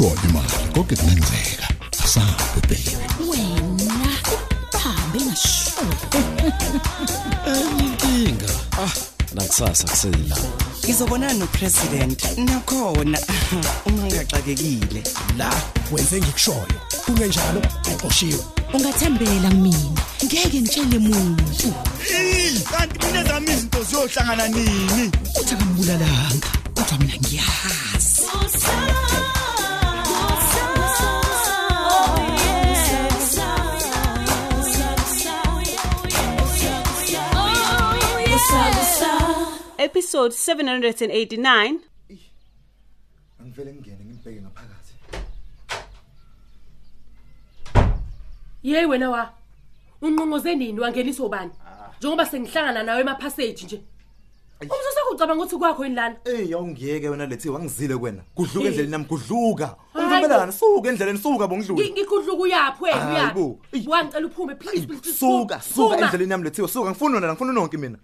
ikhona imali konke kungenzeka asabe baby wena bahambe ngasho inkinga. Ah nakusasa kusela ngizobonana nopresident nakhona. Uma ngigaxakekile la wenze ngikushoyo. Kungenjalo uqoshiwe. Ungathembela kumina ngeke ngitshele muntu. Kanti mina zami izinto ziyohlangana nini? Uthi akambulalanga kodwa mina ngiyazi. Episode 789 angivele ngingene ngimbheke ngaphakathi. Yey wena wa. Unqonqoze nini? Wangeniswa ubani? Njengoba sengihlangana nawe emapassage nje. Umsusa kucabanga ukuthi kwakho yini lana? Ey awungiyeke wena lethi wangizile kwena. Kudluka endleleni nami kudluka. Ungibelana suka endleleni suka bongidlula Ngikudluka uyaphi wena uyaphi? Wangicela uphume please please. suka suka. endleleni yami lethiwe suka ngifuna wena ngifuna nonke mina.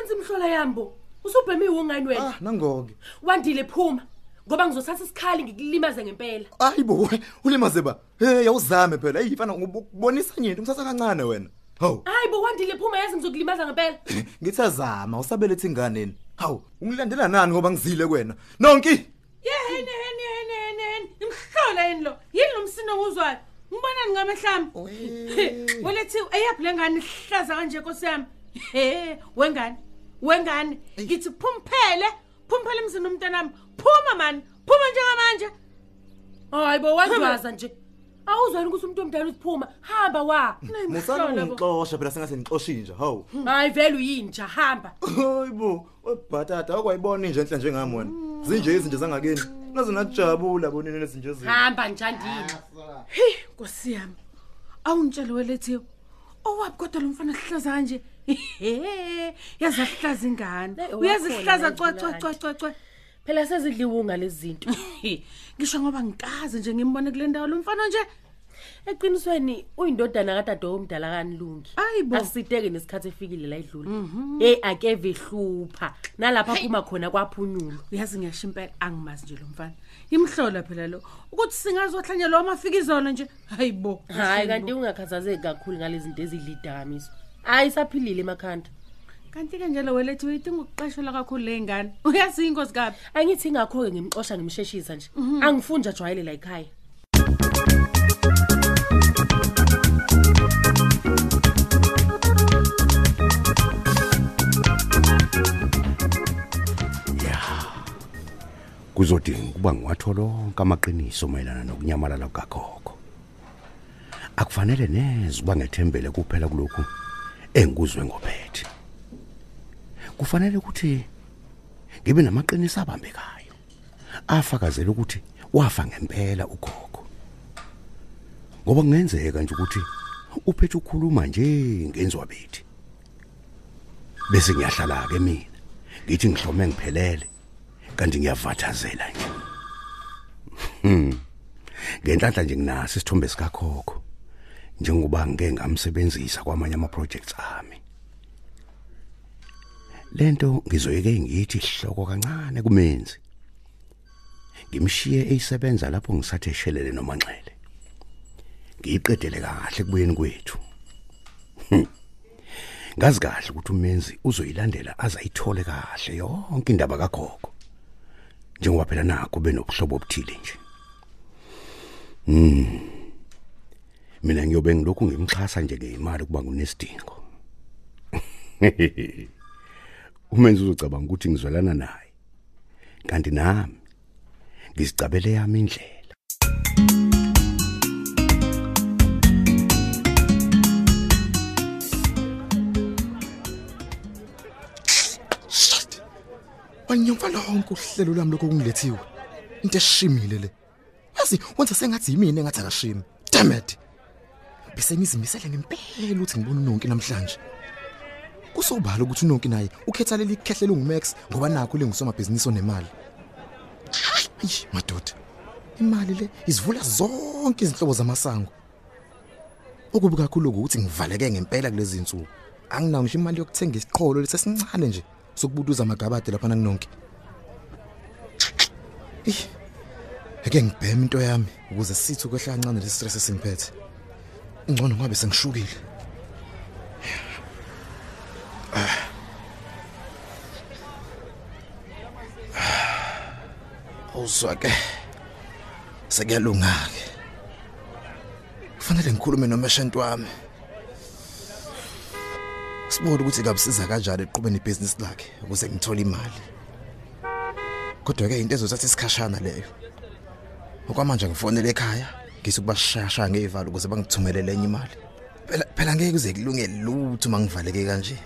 Nansi imhlola yambo. Usubhemi wongani wena? ah nangoke. Wandile phuma. Ngoba ngizothatha isikhali ngikulimaze ngempela. ayibo ulimaze ba. Hey awuzame phela. Hey mfana ngibonisa nyinto ngithatha kancane wena. Hawu. Hayi bo wandile phuma yazi ngizokulimaza ngempela. ngithazama usabelethe inganeni hawu ungilandela nani ngoba ngizile kwena nonki! Yehene hene hene hene imhlola yini lo? Yini lo msindo nguzwayo ngibonani ngamehlami welethi eyaphi lengane ihlaza kanje nkosi yami. He wengane wengane. Ngithi phumphele phumphele emzini umntanami phuma mani phuma njengamanje. Hayi bo wandwaza nje. Awuzwani ukuthi umuntu omdala uziphuma hamba wa. musana ungixosha phela sengathi ngixoshi nje hawu. Hayi vele uyinja hamba. hayibo webhatata akwayibona nje enhle njengami wena. Zinje izinto zangakeni nazo nakujabula bonini lezinje zinto Hamba njandini. hey nkosi yami. Awungitshele welethiwe owapi kodwa lo mfana sihlaza kanje? He yazi ahlaza ingane Eh, uyazihlaza wakhona cwa la cwa cwa cwa. Phela sezidliwunga lezi zinto. ngisho ngoba ngikazi nje ngimbone kule ndawo lo mfana nje. Eqinisweni uyindodana kadade omdala kanilungi. Ayibo. Asiteke nesikhathi efikile la idlula. Eh akeve hlupha. Nalapha phuma khona kwaphunyulo. uyazi ngiyasho impela angimazi nje lo mfana imhlola phela lo ukuthi singazohlanya lo mafika izona nje hayibo Hayi kanti ungakhathazeki kakhulu ngalezi zinto ezidlidakamiso. Hayi saphilile emakhanda. kanti ke njalo welethi uyidinga ukuqashelwa kakhulu le ngane uyazi inkosi kabi Angithi ingakho ke ngimxosha ngimsheshisa nje. Angifuni nje ajwayele la ekhaya. Kuzodinga ukuba ngiwathola lonke amaqiniso mayelana nokunyamalala kukagogo. Akufanele neze ukuba ngethembele kuphela kulokhu engikuzwe ngophethe. Kufanele ukuthi ngibe namaqiniso abambekayo afakazela ukuthi wafa ngempela ugogo. Ngoba kungenzeka nje ukuthi uphethe ukukhuluma nje ngenzwa bethi bese ngiyahlala ke mina ngithi ngihlome ngiphelele. Kanti ngiyavathazela nje. Hmm. ngenhlanhla nje nginaso isithombe sikakhokho njengoba ngeke ngamsebenzisa kwamanye ama projects ami lento ngizoyeke ngithi ihloko kancane kumenzi. Ngimshiye eyisebenza lapho ngisathe shelele nomanxele. Ngiyiqedele kahle kubuyeni kwethu. Hmm. ngazi kahle ukuthi umenzi uzoyilandela azayithole kahle yonke indaba kagogo njengoba phela nakho benobuhlobo obuthile nje Mm. Mina ngiyobe ngilokhu ngimxhasa nje ngeimali kuba ngunesidingo. Umenzi uzocabanga ukuthi ngizwelana naye. Kanti nami ngizicabele yami indlela. Wanyomfa lonke uhlelo lwami lokho kungilethiwe into eshimile le. Yazi wenza sengathi yimina engathi akashimi. Damn it! Bese ngizimisele ngempela ukuthi ngibone unonke namhlanje. Kusobhala ukuthi unonke naye ukhetha leli khehlelo ngumax ngoba nakho lengusomabhizinisi onemali. Ayi madoda. Imali le izivula zonke izinhlobo zamasango. Okubi kakhulu ukuthi ngivaleke ngempela kulezi insuku anginawo ngisho imali yokuthenga isiqholo lesesincane nje. Sokubuduza amagabade lapha nanginonke. Ake ngibheme into yami ukuze sithi ukwehla kancane le stress esingiphethe. Ingcono ngabe sengishukile. Awuzwa ke sekuyalunga ke kufanele ngikhulume nomeshant wami. Sibone ukuthi kabisiza kanjani eqhubeni ibhizinisi lakhe ukuze ngithole imali. Kodwa ke into ezothatha isikhashana leyo okwamanje ngifonele ekhaya ngise kubashasha ngevalo ukuze bangithumelele enye imali. Phela phela ngeke kuze kulungele lutho mangivaleke kanje.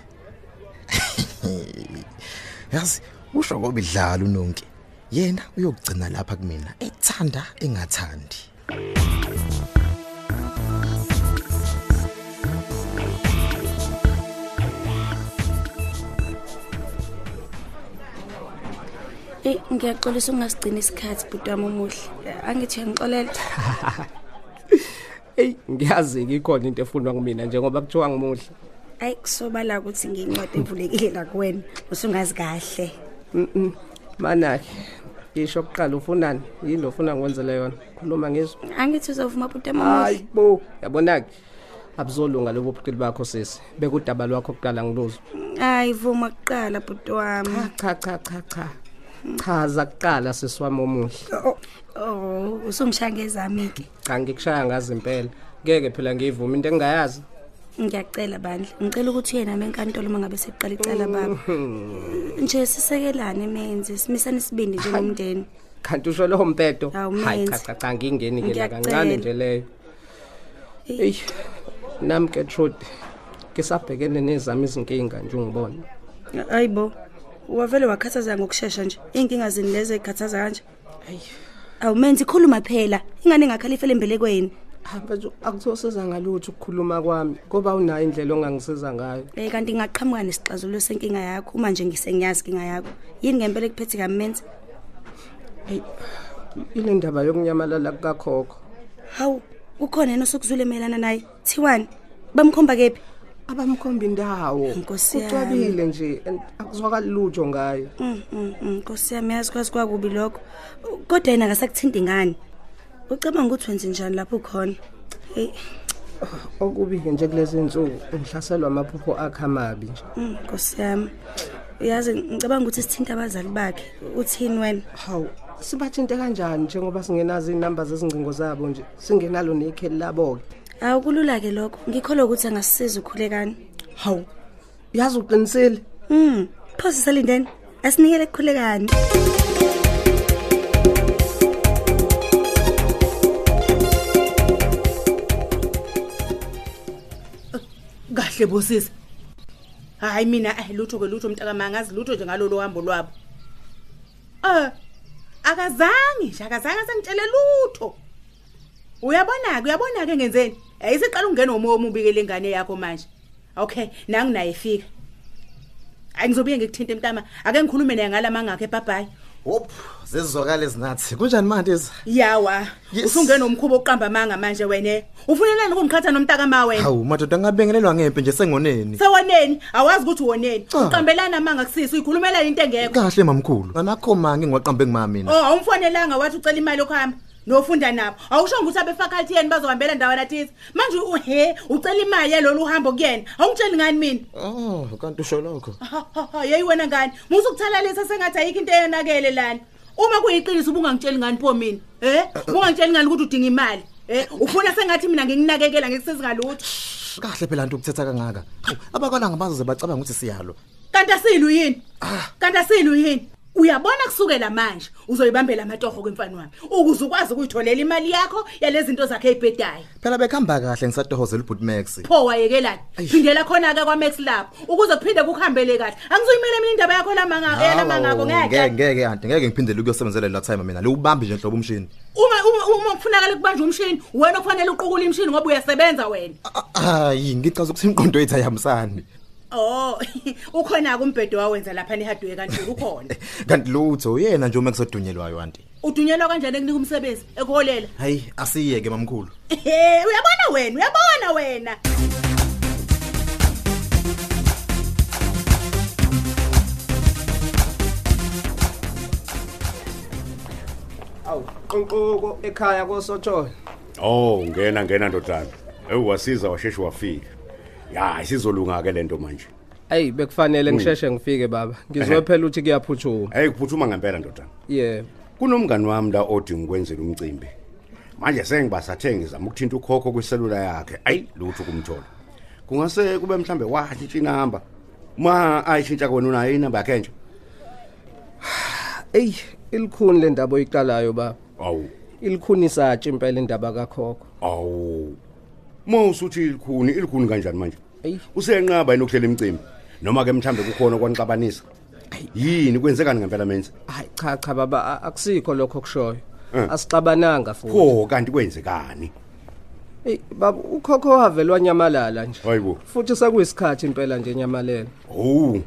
Yazi usho ngoba idlala unonke. Yena uyokugcina lapha kumina ethanda engathandi. Eh ngiyaxolisa ungasigcina isikhathi bhuti wami umuhle. Angithi uyangixolela. Ey ngiyazi ikhona into efunwa kumina njengoba kuthiwa ngimuhle. Ayi kusobala ukuthi ngincwadi evulekile la kuwena. Usungazi kahle. Mhm. Manaki. Ngisho kuqala ufunani? Yini lo ufuna ngikwenzele yona? Khuluma ngizwe. Angithi uzovuma bhuti wami umuhle. Hayibo, yabonaki. Abuzolunga lobo buqili bakho sisi. Bekudaba lwakho kuqala ngiluzwa. Hayi vuma kuqala bhuti wami. Cha cha cha cha. Chaza kuqala sisiwami omuhle. Oh, usungishangeza ami ke. Cha ngikushaya ngazi impela. Ngeke phela ngivuma into engingayazi. Ngiyacela bandla. Ngicela ukuthi yena menkantolo mangabe seqala icala baba. Nje sisekelane menze, simisane sibindi njengomndeni. Kanti usho lo mpedo. Hawu, Hayi menze. cha cha cha ngingeni ke la Ngiyacela. kancane nje leyo. Ey. Nami ke truth. Kisabhekene nezami izinkinga nje ungibona. Hayibo. Wavele wakhathaza ngokusheshsha nje. Inkinga zini lezi ekhathaza kanje? Hayi. Awumenzi khuluma phela. Ingane engakhalifela embelekweni. Mfethu akuzosiza ngalutho ukukhuluma kwami ngoba unayo indlela ongangisiza ngayo. Eh kanti ngaqhamuka nesixazululo senkinga yakho uma nje ngisengiyazi inkinga yakho. Yini ngempela ekuphethe kamenzi? Hey. Ile ndaba yokunyamalala kukakhokho. Hawu, ukhona yena osukuzule emelana naye. Thiwani? Bamkhomba kephi? Abamkhomba indawo. Nkosi yami. Kucwabile nje and akuzwakali lutho ngayo. Mm, mm, mm, Nkosi yami yazi kwazi kwakubi lokho. Kodwa yena akasakuthinta ingane. Ucabanga ukuthi wenze njani lapho ukhona? Hey, Okubi ke nje kulezi insuku ngihlaselwa amaphupho akhe amabi nje. mm, Nkosi yami. Uyazi ngicabanga ukuthi sithinta abazali bakhe. Uthini wena? Hawu, sibathinte kanjani njengoba singenazo inamba zezingcingo zabo nje. Singenalo nekheli labo ke. Hawu kulula ke lokho. Ngikholwa ukuthi angasisiza ukhulekani. Hawu. Yazi uqinisile? Mm, phosi salindeni. Asinikele kukhulekani. kahle bosisi hayi mina eh lutho ke lutho mntaka mangazi lutho nje ngalolu hambo lwabo eh akazange nje akazange sengitshele lutho uyabona ke uyabona ke ngenzeni ayisiqala ungena umoya omubi ke lengane yakho manje. Okay nangu naye fika ayi ngizobuye ngikuthinta emntama ake ngikhulume naye ngalamangakhe ebhabhayi hop zezizwakala ezinathi kunjani manje ezi yawa Yes. usungena umkhubo oqamba amanga manje wena. Ufunelani ukungiqhatha nomntaka ma wena hawu madoda ngabengelelwa ngempe nje? Sengoneni. Sewoneni awazi ukuthi woneni Cha. uqambelana amanga kusisi uyikhulumela into engekho. Kahle mamkhulu. Anakho mangi ngiwaqambe ngima mina. Oh awumfonelanga wathi ucela imali yokuhamba. Nofunda nabo. Awusho ukuthi abefaculty yeni bazohambela ndawana thize. Manje uhe ucela imali yalolu uhambo kuyena? Awungitsheli ngani mina? Oh kanti usho lokho? Yeyi wena ngani? Musa ukuthalalisa sengathi ayikho into eyonakele lana. Uma kuyiqiniso ubungangitsheli ngani pho mina? Eh ubungangitsheli ngani ukuthi udinga imali? Eh ufuna sengathi mina nginginakekela ngikusizi ngalutho? Kahle phela nto ukuthetha kangaka. Abakwalanga bazoze bacabanga ukuthi siyalo kanti asilu yini? Kanti asilu yini? Uyabona kusukela manje uzoyibambela amatoho kwemfana wami ukuze ukwazi ukuyitholela imali yakho yalezi zinto zakhe ezibhedayo phela bekhamba kahle ngisatohozela ubhuti Max. Pho wayekelani phindela khona ke kwaMax lapho ukuze kuphinde kuhambele kahle. Angizuyimela mina indaba yakho lamanga elamangako ngeke. ngeke ngeke anti ngeke ngiphindele ukuyosebenzela la time mina. Liwubambi nje nhlobo umshini. Uma uma uma kufunakala kubanje umshini wena kufanele uqukule imshini ngoba uyasebenza wena. Hayi ngichaza ukuthi imqondo yethu ayihambisani. Oh ukhona kumbhedo wawenza lapha nehardware kanjalo ukhona kanti lutho uyena nje uma kusodunyelwayo anti udunyelwa kanjani ekunika umsebenzi ekuholela hayi asiyeke mamkhulu Ehe, uyabona wena uyabona wena Awu, qoqoko ekhaya koSothola. Oh, ngena ngena ndodana. Ewu wasiza washeshe wafika. Ya, isizolunga ke lento manje. Ey bekufanele ngisheshe ngifike baba. Ngizwe phela ukuthi kuyaphuthuma. Hey kuphuthuma ngempela ndodana. Yebo. Kunomngani wami la odinga ukwenzela umcimbi. Manje sengibasathe ngizama ukuthinta ukhokho kwiselula yakhe. Ayi lutho kumthola. Kungase kube mhlambe watshintsha inamba. Ma ayishintsha kona unayo inamba yakhe nje. Ey ilikhuni le ndaba oyiqalayo baba. Awu. Ilikhuni isatshe impela indaba kakhokho. Awu. Mawusuthi ilikhuni, ilikhuni kanjani manje? Ey Usenqaba yini ukuhlela imicimbi? Noma ke mhlambe kukhona kwanixabanisa? Yini kwenzekani ngempela menze? hayi cha cha baba a- akusikho lokho kushoyo. Eh. Asixabananga futhi. Pho kanti kwenzekani? Ey baba ukhokho wavelwa nyamalala nje. Hayibo. Futhi sekuyisikhathi impela nje nyamalela. Oh.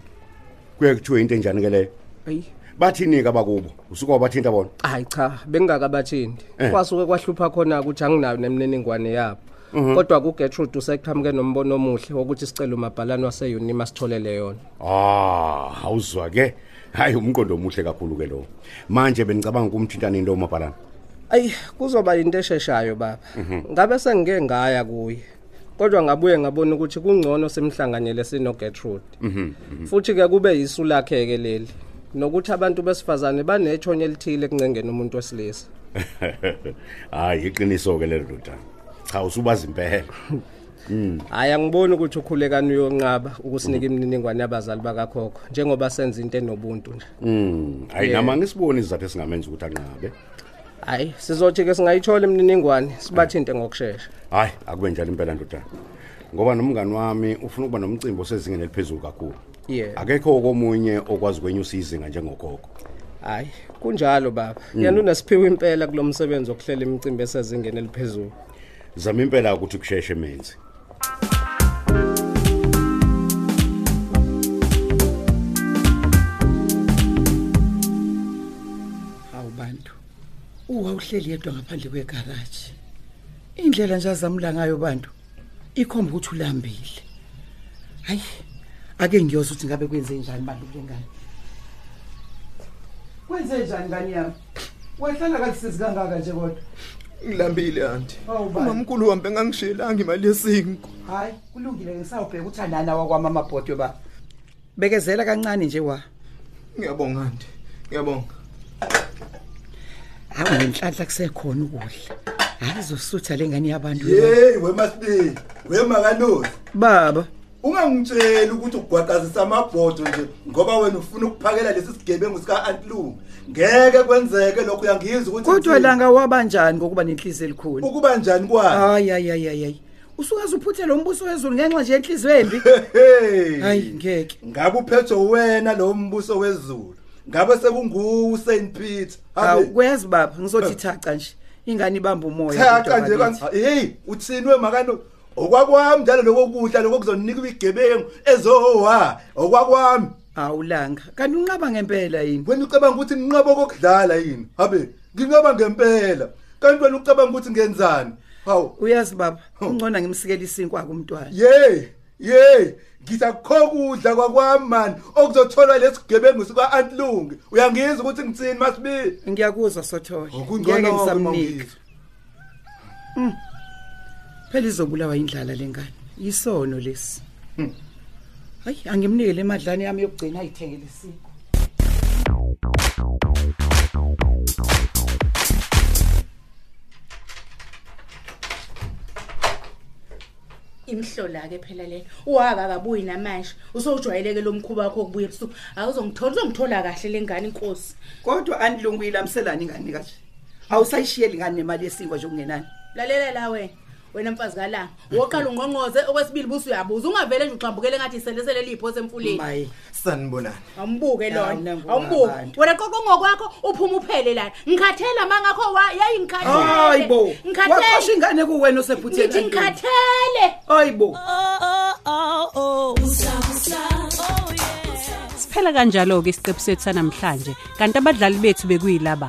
Kuye kuthiwe into enjani ke le? Ey Bathini ke bakubo? Usuka wabathinta bona? hayi cha bengingakabathindi. Eh. Kwasuke kwahlupha khona ukuthi anginayo nemniningwane yabo. Kodwa kuGertrude useqhamuke nombono omuhle wokuthi sicela umabhalane waseUnima sitholele yona. Ah, awuzwa ke. Hayi umqondo omuhle kakhulu ke lo. Manje benicabanga ukumthinta nini lo mabhalana? Ayi kuzoba into esheshayo baba. Ngabe sengike ngaya kuye. Kodwa ngabuye ngabona ukuthi kungcono simhlanganyele sino Gertrude. Futhi ke kube yisu lakhe ke leli. Nokuthi abantu besifazane banethonye elithile kuncengena umuntu wesilisa. Hayi iqiniso ke lelo ndoda. Cha usubazi impela. Hayi angiboni ukuthi ukhulekani uyonqaba ukusinika imininingwane yabazali bakakhokho njengoba senza into enobuntu nje. Mm, hayi Yeah. nama ngisiboni izathu esingamenza ukuthi anqabe. Hayi sizothi ke singayithola imininingwane sibathinte ngokusheshsha. Hayi akube njalo impela ndoda. Ngoba nomngani wami ufuna ukuba nomcimbi osezingeni eliphezulu kakhulu. Yeah. Akekho komunye okwazi ukwenyusa izinga njengokhokho. Hayi kunjalo baba. Yena unesiphiwe impela kulomsebenzi okuhlela imicimbi esezingeni eliphezulu. Zama impela ukuthi kusheshe menzi. Hawu bantu. Uwa uhleli yedwa ngaphandle kwegaraji. Indlela nje azamla ngayo bantu ikhomba ukuthi ulambile. Hayi. Ake ngiyoza ukuthi ngabe kwenze njani bantu njengani. Kwenze njani ngani yami? Wehlala kakusizi kangaka nje kodwa. Ngilambile auntie. Hawu bantu. Umamkhulu wami bengangishelanga imali yesinko. Hayi, kulungile ngisawubheka uthandana wakwami amabhodwe ba. Bekezela kancane nje wa. Ngiyabonga auntie. Ngiyabonga. Hawu nenhlanhla kusekhona ukudla. Hayi izosutha lengane yabantu. Hey wemasibili, wemakanozi. Baba, Ungangitsheli ukuthi ugwaqazisa amabhodo nje ngoba wena ufuna ukuphakela lesi sigebengu sika Antlung. Ngeke kwenzeke lokho uyangizwa ukuthi kodwa ngithini. langa wabanjani ngokuba nenhliziyo elikhulu? ukuba njani kwayo. Hayi hayi hayi hayi. Usukaze uphuthele umbuso wezulu ngenxa nje yenhliziyo embi. Hey. Hayi ngeke. Ngabe uphethwe wena lo mbuso wezulu. Ngabe sekunguwe uSaint Peter. Hawu Habe. kuyazi baba ngizothi thaca nje. Ingane ibamba umoya. Cha kodwa cha nje bakithi. kan. Hey, uthini wemakano? Okwakwami njalo lokho kudla lokho kuzonika igebengu ezowa. Okwakwami. Awulanga. Kanti unqaba ngempela yini? Wena ucabanga ukuthi nginqaba kokudlala yini? Habe, nginqaba ngempela. Kanti wena ucabanga ukuthi ngenzani? Hawu, Uyazi baba, ungcona ngimsikela isinkwa kumntwana. yey, yey, ngisakho kudla kwakwami man okuzotholwa lesigebengu sika Antlungi. Uyangizwa ukuthi ngitsini masibi? Ngiyakuzwa sothola. Ngeke ke ngisamnika. mawungizwa. Phela izobulawa indlala lengane. Yisono lesi. Hayi angimnikele emadlane yami yokugcina ayithengele isinkwa. imhlola ke phela le waka kabuyi namanje usojwayeleke lo mkhuba wakho kubuye ebusuku awuzongithola uzongithola kahle lengane inkosi Kodwa anilungu ilamselani ingane kaje. Awusayishiyeli ingane nemali yesinkwa nje okungenani. lalela la wena wena mfazi kalanga woqala ungqongqoze okwesibili busu uyabuza ungavele nje uxambukele ngathi iselesele lipho semfuleni Maye. Sanibonani. awumbuke Hawu, lona abantu. wena qoqo ngokwakho uphuma uphele lana ngikhathela mangakho wa yayi ngikhathele Hayibo. Ngikhathele ingane kuwena osephutheni. ngithi ngikhathele Hayibo. Siphela kanjalo ke isiqebu sethu namhlanje kanti abadlali bethu bekuyilaba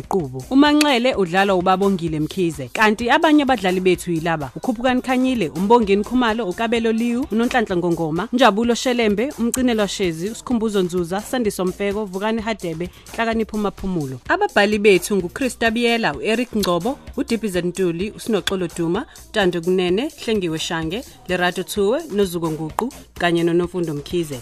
Ziqubo uManxele udlala uBabongile Mkhize kanti abanye abadlali bethu yilaba ukhuphukani Khanyile umbongeni Khumalo uKabelo Liwu uNonhlanhla Ngongoma Njabulo Shelembe umcinelwa Shezi uSkhumbuzo Nzuza Sandiso Mfeko Vukani Hadebe Hlakanipho Maphumulo ababhali bethu nguChrista Biyela uEric Ngcobo uDibize Ntuli uSinoxolo Duma Tando Kunene Hlengiwe Shange Lerato Thuwe noZuko Nguqu kanye noNofundo Mkhize.